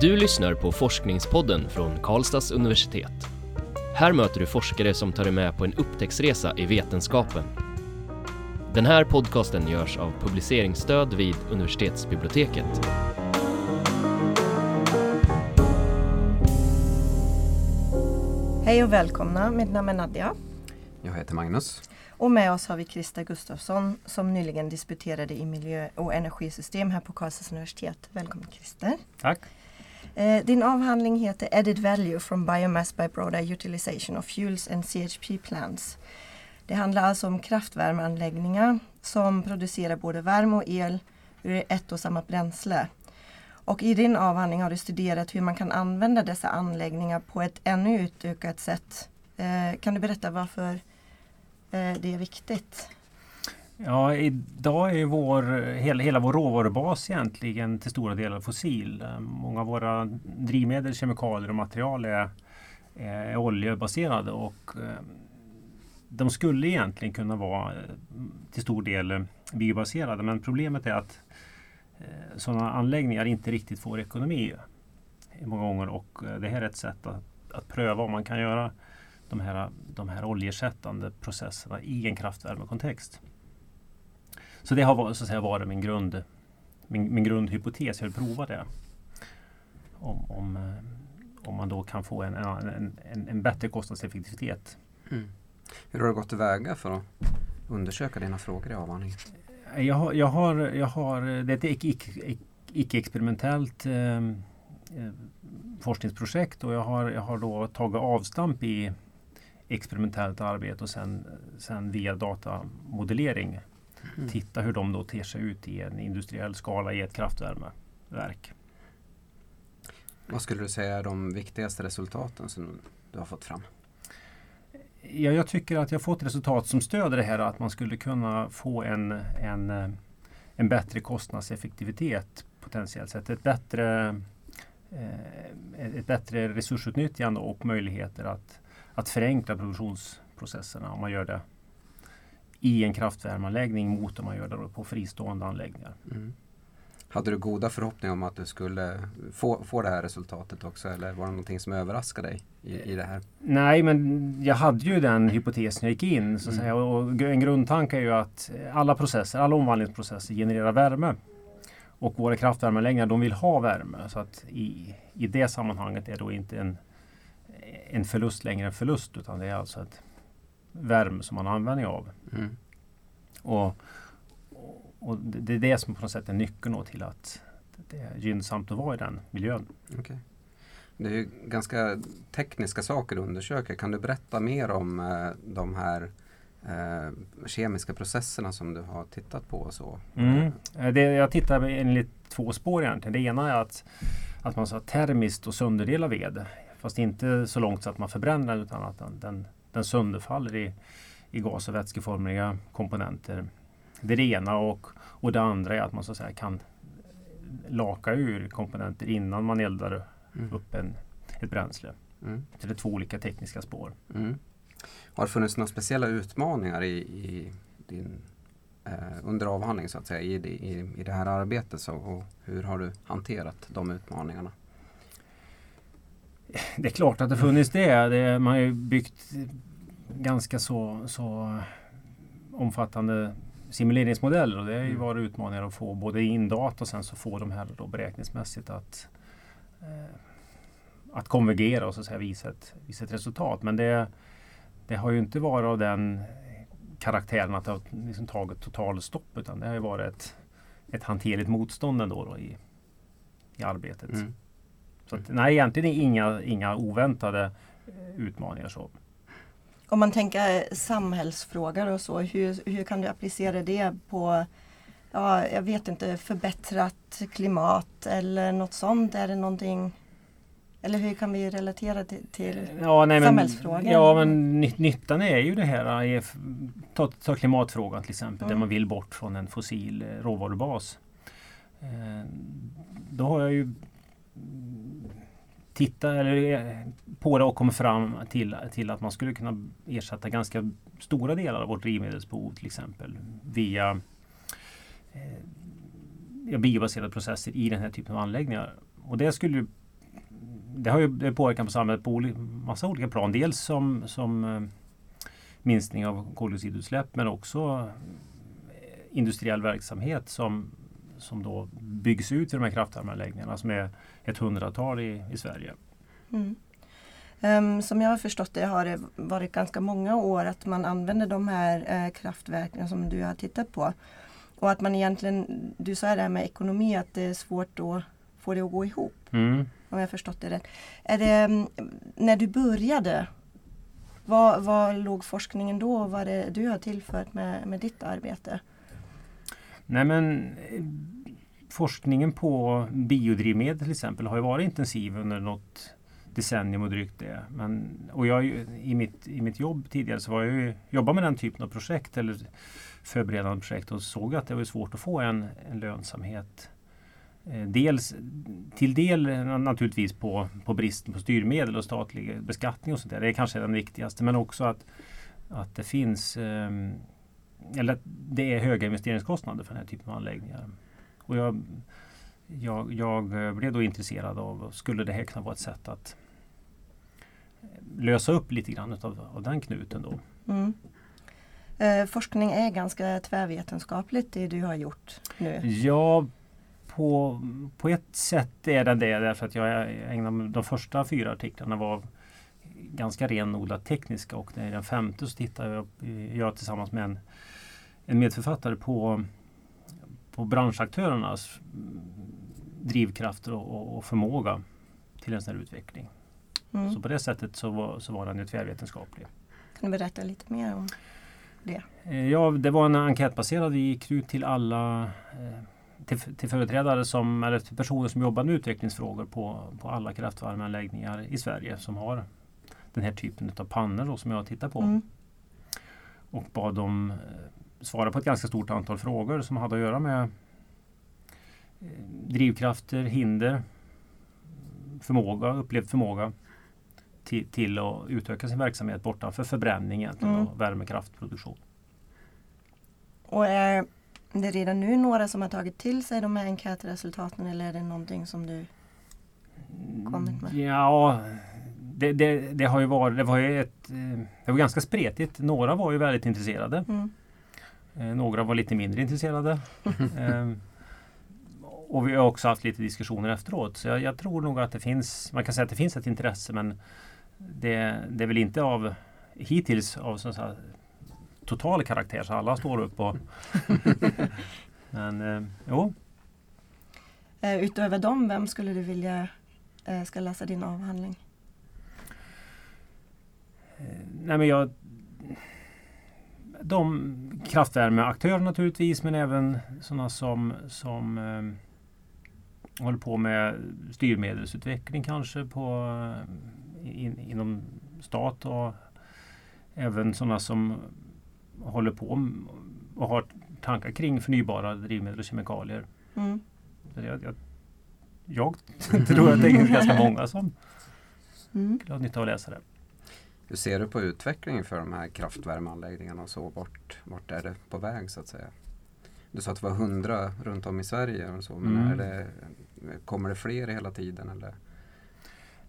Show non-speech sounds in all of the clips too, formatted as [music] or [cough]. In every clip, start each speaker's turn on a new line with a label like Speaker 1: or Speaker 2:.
Speaker 1: Du lyssnar på Forskningspodden från Karlstads universitet. Här möter du forskare som tar dig med på en upptäcktsresa i vetenskapen. Den här podcasten görs av publiceringsstöd vid universitetsbiblioteket.
Speaker 2: Hej och välkomna, mitt namn är Nadja.
Speaker 3: Jag heter Magnus.
Speaker 2: Och med oss har vi Krista Gustafsson som nyligen disputerade i miljö och energisystem här på Karlstads universitet. Välkommen Christer.
Speaker 4: Tack.
Speaker 2: Eh, din avhandling heter Added Value from Biomass by Broader Utilization of Fuels and CHP Plants. Det handlar alltså om kraftvärmeanläggningar som producerar både värme och el ur ett och samma bränsle. Och i din avhandling har du studerat hur man kan använda dessa anläggningar på ett ännu utökat sätt. Eh, kan du berätta varför eh, det är viktigt?
Speaker 4: Ja, idag är vår, hela, hela vår råvarubas egentligen till stora delar fossil. Många av våra drivmedel, kemikalier och material är, är oljebaserade och eh, de skulle egentligen kunna vara eh, till stor del biobaserade men problemet är att eh, sådana anläggningar inte riktigt får ekonomi många gånger och det här är ett sätt att, att pröva om man kan göra de här, de här oljeersättande processerna i en kraftvärmekontext. Så det har så att säga, varit min, grund, min, min grundhypotes. Jag vill prova det. Om, om, eh, om man då kan få en, en, en, en bättre kostnadseffektivitet.
Speaker 3: Mm. Hur har du gått tillväga för att undersöka dina frågor i avhandlingen?
Speaker 4: Jag har, jag har, jag har, det är ett icke-experimentellt eh, eh, forskningsprojekt och jag har, jag har då tagit avstamp i experimentellt arbete och sen, sen via datamodellering Mm. Titta hur de då ter sig ut i en industriell skala i ett kraftvärmeverk.
Speaker 3: Vad skulle du säga är de viktigaste resultaten som du har fått fram?
Speaker 4: Ja, jag tycker att jag fått resultat som stöder det här att man skulle kunna få en, en, en bättre kostnadseffektivitet potentiellt sett. Ett bättre, eh, ett bättre resursutnyttjande och möjligheter att, att förenkla produktionsprocesserna om man gör det i en kraftvärmeanläggning mot om man gör det på fristående anläggningar. Mm.
Speaker 3: Hade du goda förhoppningar om att du skulle få, få det här resultatet också eller var det någonting som överraskade dig i, i det här?
Speaker 4: Nej, men jag hade ju den hypotesen jag gick in. Så att mm. säga. Och en grundtanke är ju att alla processer, alla omvandlingsprocesser genererar värme. Och våra kraftvärmeanläggningar de vill ha värme. Så att i, i det sammanhanget är då inte en, en förlust längre en förlust utan det är alltså ett värme som man har användning av. Mm. Och, och det är det som på något sätt är nyckeln till att det är gynnsamt att vara i den miljön.
Speaker 3: Okay. Det är ju ganska tekniska saker du undersöker. Kan du berätta mer om eh, de här eh, kemiska processerna som du har tittat på? Och så?
Speaker 4: Mm. Eh, det, jag tittar enligt två spår egentligen. Det ena är att, att man så termiskt och sönderdelar ved. Fast inte så långt så att man förbränner den utan att den, den den sönderfaller i, i gas och vätskeformiga komponenter. Det är det ena och, och det andra är att man så att säga kan laka ur komponenter innan man eldar mm. upp en, ett bränsle. Mm. Så det är två olika tekniska spår. Mm.
Speaker 3: Har det funnits några speciella utmaningar i, i din eh, under avhandling så att säga i, i, i det här arbetet så, och hur har du hanterat de utmaningarna?
Speaker 4: Det är klart att det funnits det. det man har byggt ganska så, så omfattande simuleringsmodeller och det har ju mm. varit utmaningar att få både in data och sen så få de här då beräkningsmässigt att, eh, att konvergera och så att säga visa ett, visa ett resultat. Men det, det har ju inte varit av den karaktären att det har liksom tagit totalstopp utan det har ju varit ett, ett hanterligt motstånd ändå då i, i arbetet. Mm. Så att, nej, egentligen inga, inga oväntade eh, utmaningar. så.
Speaker 2: Om man tänker samhällsfrågor och så, hur, hur kan du applicera det på ja, jag vet inte, förbättrat klimat eller något sånt? Är det någonting eller hur kan vi relatera till, till ja, nej, samhällsfrågor?
Speaker 4: ja, men nyttan är ju det här. Ta, ta klimatfrågan till exempel, mm. där man vill bort från en fossil eh, råvarubas. Eh, då har jag ju titta eller, eh, på det och kom fram till, till att man skulle kunna ersätta ganska stora delar av vårt drivmedelsbehov till exempel via eh, biobaserade processer i den här typen av anläggningar. Och det skulle det har ju påverkan på samhället på massa olika plan. Dels som, som eh, minskning av koldioxidutsläpp men också eh, industriell verksamhet som, som då byggs ut i de här kraftvärmeanläggningarna som är ett hundratal i, i Sverige. Mm.
Speaker 2: Um, som jag har förstått det har det varit ganska många år att man använder de här uh, kraftverken som du har tittat på. Och att man egentligen, du sa det här med ekonomi, att det är svårt att få det att gå ihop. Mm. Om jag förstått det rätt. Är det, um, när du började, vad, vad låg forskningen då och vad det du har tillfört med, med ditt arbete?
Speaker 4: Nej men eh, forskningen på biodrivmedel till exempel har ju varit intensiv under något decennium och drygt det. Men, och jag, i, mitt, I mitt jobb tidigare så var jag ju, jobbade med den typen av projekt eller förberedande projekt och såg att det var svårt att få en, en lönsamhet. Eh, dels, till del eh, naturligtvis på, på bristen på styrmedel och statlig beskattning och sånt där. Det är kanske den viktigaste men också att, att det finns eh, eller det är höga investeringskostnader för den här typen av anläggningar. Och jag, jag, jag blev då intresserad av, skulle det här kunna vara ett sätt att lösa upp lite grann av, av den knuten då. Mm.
Speaker 2: Eh, forskning är ganska tvärvetenskapligt det du har gjort nu.
Speaker 4: Ja, på, på ett sätt är den det därför att jag ägnade de första fyra artiklarna var ganska renodlat tekniska och i den femte så tittar jag, jag tillsammans med en, en medförfattare på, på branschaktörernas drivkrafter och, och förmåga till en sån här utveckling. Mm. Så på det sättet så var, så var den ju tvärvetenskaplig.
Speaker 2: Kan du berätta lite mer om det?
Speaker 4: Eh, ja, det var en enkätbaserad. Vi gick ut till alla eh, till, till företrädare som, eller till personer som jobbar med utvecklingsfrågor på, på alla kraftvärmeanläggningar i Sverige som har den här typen av pannor då, som jag tittar på. Mm. Och bad dem eh, svara på ett ganska stort antal frågor som hade att göra med drivkrafter, hinder, förmåga, upplevd förmåga till, till att utöka sin verksamhet bortanför förbränning egentligen mm. och värmekraftproduktion.
Speaker 2: Och är det redan nu några som har tagit till sig de här enkätresultaten eller är det någonting som du kommit med?
Speaker 4: Ja, det, det, det har ju varit, det var ju ett, eh, det var ganska spretigt. Några var ju väldigt intresserade. Mm. Eh, några var lite mindre intresserade. [laughs] Ehm, och vi har också haft lite diskussioner efteråt. Så jag, jag, tror nog att det finns, man kan säga att det finns ett intresse men det, det är väl inte av hittills av så här, total karaktär så alla står upp och [laughs] Men eh, jo.
Speaker 2: Utöver dem, vem skulle du vilja eh, ska läsa din avhandling?
Speaker 4: Eh, nej men jag De kraftvärmeaktörer naturligtvis men även sådana som, som eh, håller på med styrmedelsutveckling kanske på in, inom stat och även sådana som håller på och har tankar kring förnybara drivmedel och kemikalier. Mm. Jag, jag, jag [laughs] tror att det är ganska många som mm. skulle ha nytta av att läsa det.
Speaker 3: Hur ser du på utvecklingen för de här kraftvärmeanläggningarna och så? Vart, vart är det på väg så att säga? Du sa att det var hundra runt om i Sverige och så, men mm. är det, kommer det fler hela tiden? Eller?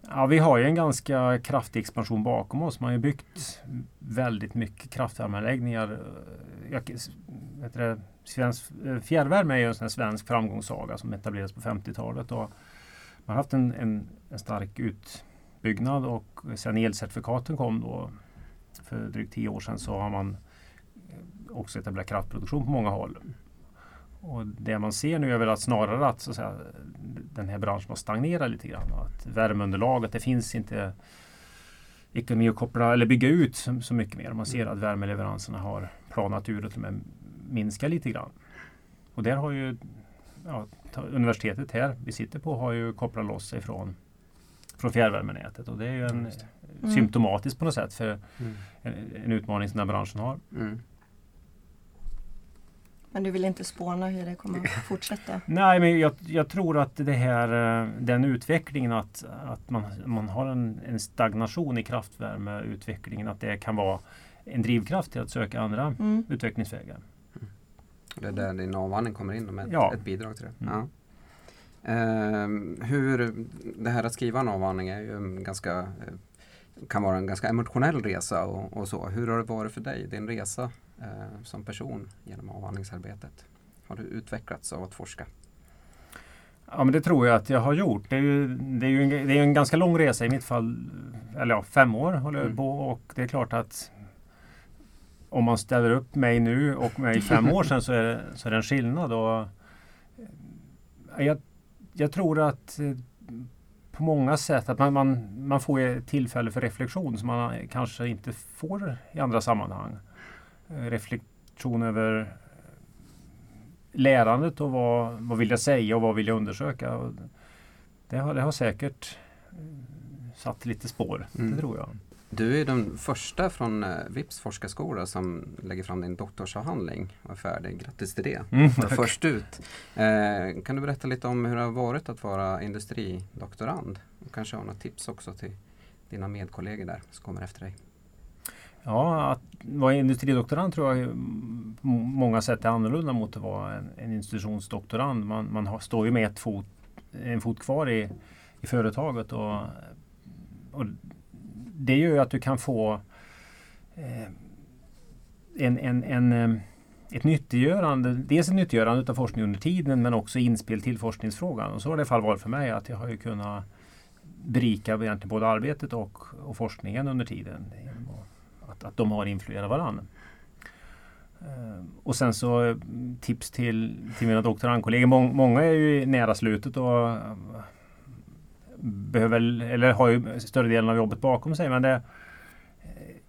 Speaker 4: Ja, vi har ju en ganska kraftig expansion bakom oss. Man har byggt väldigt mycket kraftvärmeanläggningar. Jag, svensk, fjärrvärme är ju en sån svensk framgångssaga som etablerades på 50-talet. Och man har haft en, en, en, stark utbyggnad och sen elcertifikaten kom då för drygt tio år sedan så har man också etablerat kraftproduktion på många håll. Och det man ser nu är väl att snarare att, så att säga, den här branschen har stagnerat lite grann. Att värmeunderlaget, det finns inte ekonomi att koppla eller bygga ut så, så mycket mer. Man ser att värmeleveranserna har planat ur och till och med minskat lite grann. Och där har ju ja, universitetet här vi sitter på har ju kopplat loss sig från, från fjärrvärmenätet och det är ju en mm. symptomatiskt på något sätt för mm. en, en, utmaning som den branschen har. Mm.
Speaker 2: Men du vill inte spåna hur det kommer att fortsätta? [laughs]
Speaker 4: Nej, men jag, jag, tror att det här, eh, den utvecklingen att, att man, man har en, en stagnation i kraftvärmeutvecklingen, att det kan vara en drivkraft till att söka andra mm. utvecklingsvägar.
Speaker 3: Det är där din avhandling kommer in med ett, ja. ett bidrag till det. Mm. Ja. Eh, hur, det här att skriva en avhandling är ju en ganska, eh, kan vara en ganska emotionell resa och, och så. Hur har det varit för dig, din resa eh, som person genom avhandlingsarbetet? Har du utvecklats av att forska?
Speaker 4: Ja men det tror jag att jag har gjort. Det är ju, det är ju, en, det är en ganska lång resa i mitt fall. Eller ja, fem år håller jag mm. på och det är klart att om man ställer upp mig nu och mig fem [laughs] år sedan så är det, så är det en skillnad. Och jag, jag tror att eh, på många sätt att man, man, man får tillfälle för reflektion som man kanske inte får i andra sammanhang. Eh, reflektion över lärandet och vad, vad vill jag säga och vad vill jag undersöka. Det har, det har säkert eh, satt lite spår, mm. det tror jag.
Speaker 3: Du är den första från eh, Vips forskarskola som lägger fram din doktorsavhandling och är färdig. Grattis till det! Mm, först ut. Eh, kan du berätta lite om hur det har varit att vara industridoktorand? Och kanske ha några tips också till dina medkollegor där som kommer efter dig.
Speaker 4: Ja, att vara industridoktorand tror jag på många sätt är annorlunda mot att vara en, en institutionsdoktorand. Man, man har, står ju med ett fot, en fot kvar i, i företaget och, och det gör ju att du kan få eh, en, en, en, eh, ett nyttiggörande, dels ett nyttiggörande av forskning under tiden men också inspel till forskningsfrågan. Och så har det i alla fall varit för mig att jag har ju kunnat berika egentligen både arbetet och, och forskningen under tiden att, att de har influerat varandra. Eh, och sen så tips till, till mina doktorandkollegor. Mång, många är ju nära slutet och behöver, eller har ju större delen av jobbet bakom sig. Men det,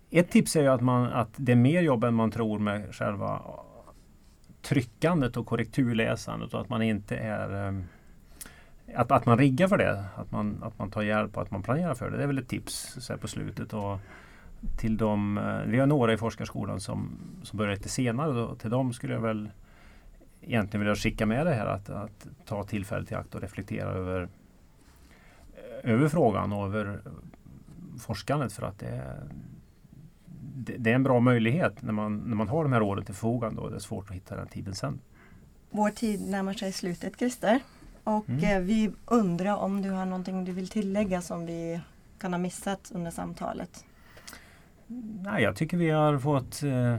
Speaker 4: ett tips är ju att, man, att det är mer jobb än man tror med själva tryckandet och korrekturläsandet och att man inte är ehm, att, att man riggar för det, att man, att man tar hjälp och att man planerar för det. Det är väl ett tips så här på slutet. Och, till de, eh, vi har några i forskarskolan som, som börjar lite senare. Då, till dem skulle jag väl egentligen vilja skicka med det här att, att ta tillfället i akt och reflektera över, över frågan och över forskandet för att det, det, det, är en bra möjlighet när man, när man har de här åren till förfogande och det är svårt att hitta den tiden sen.
Speaker 2: Vår tid närmar sig slutet Christer och mm. Eh, vi undrar om du har någonting du vill tillägga som vi kan ha missat under samtalet?
Speaker 4: Nej, jag tycker vi har fått... Eh,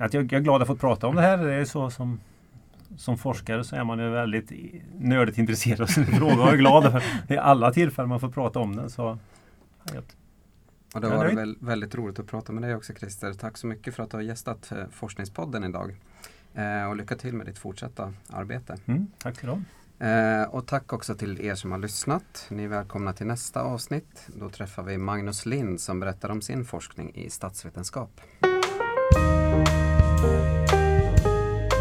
Speaker 4: att jag, jag är glad att få prata om det här. Det är så som, som forskare så är man ju väldigt nördigt intresserad av sin [laughs] fråga och är glad det är alla tillfällen man får prata om den. Så,
Speaker 3: och det varit väl, väldigt roligt att prata med dig också Christer. Tack så mycket för att du har gästat eh, Forskningspodden idag. Eh, och lycka till med ditt fortsatta arbete.
Speaker 4: Mm, tack för det.
Speaker 3: Eh, och tack också till er som har lyssnat. Ni är välkomna till nästa avsnitt. Då träffar vi Magnus Lind som berättar om sin forskning i statsvetenskap.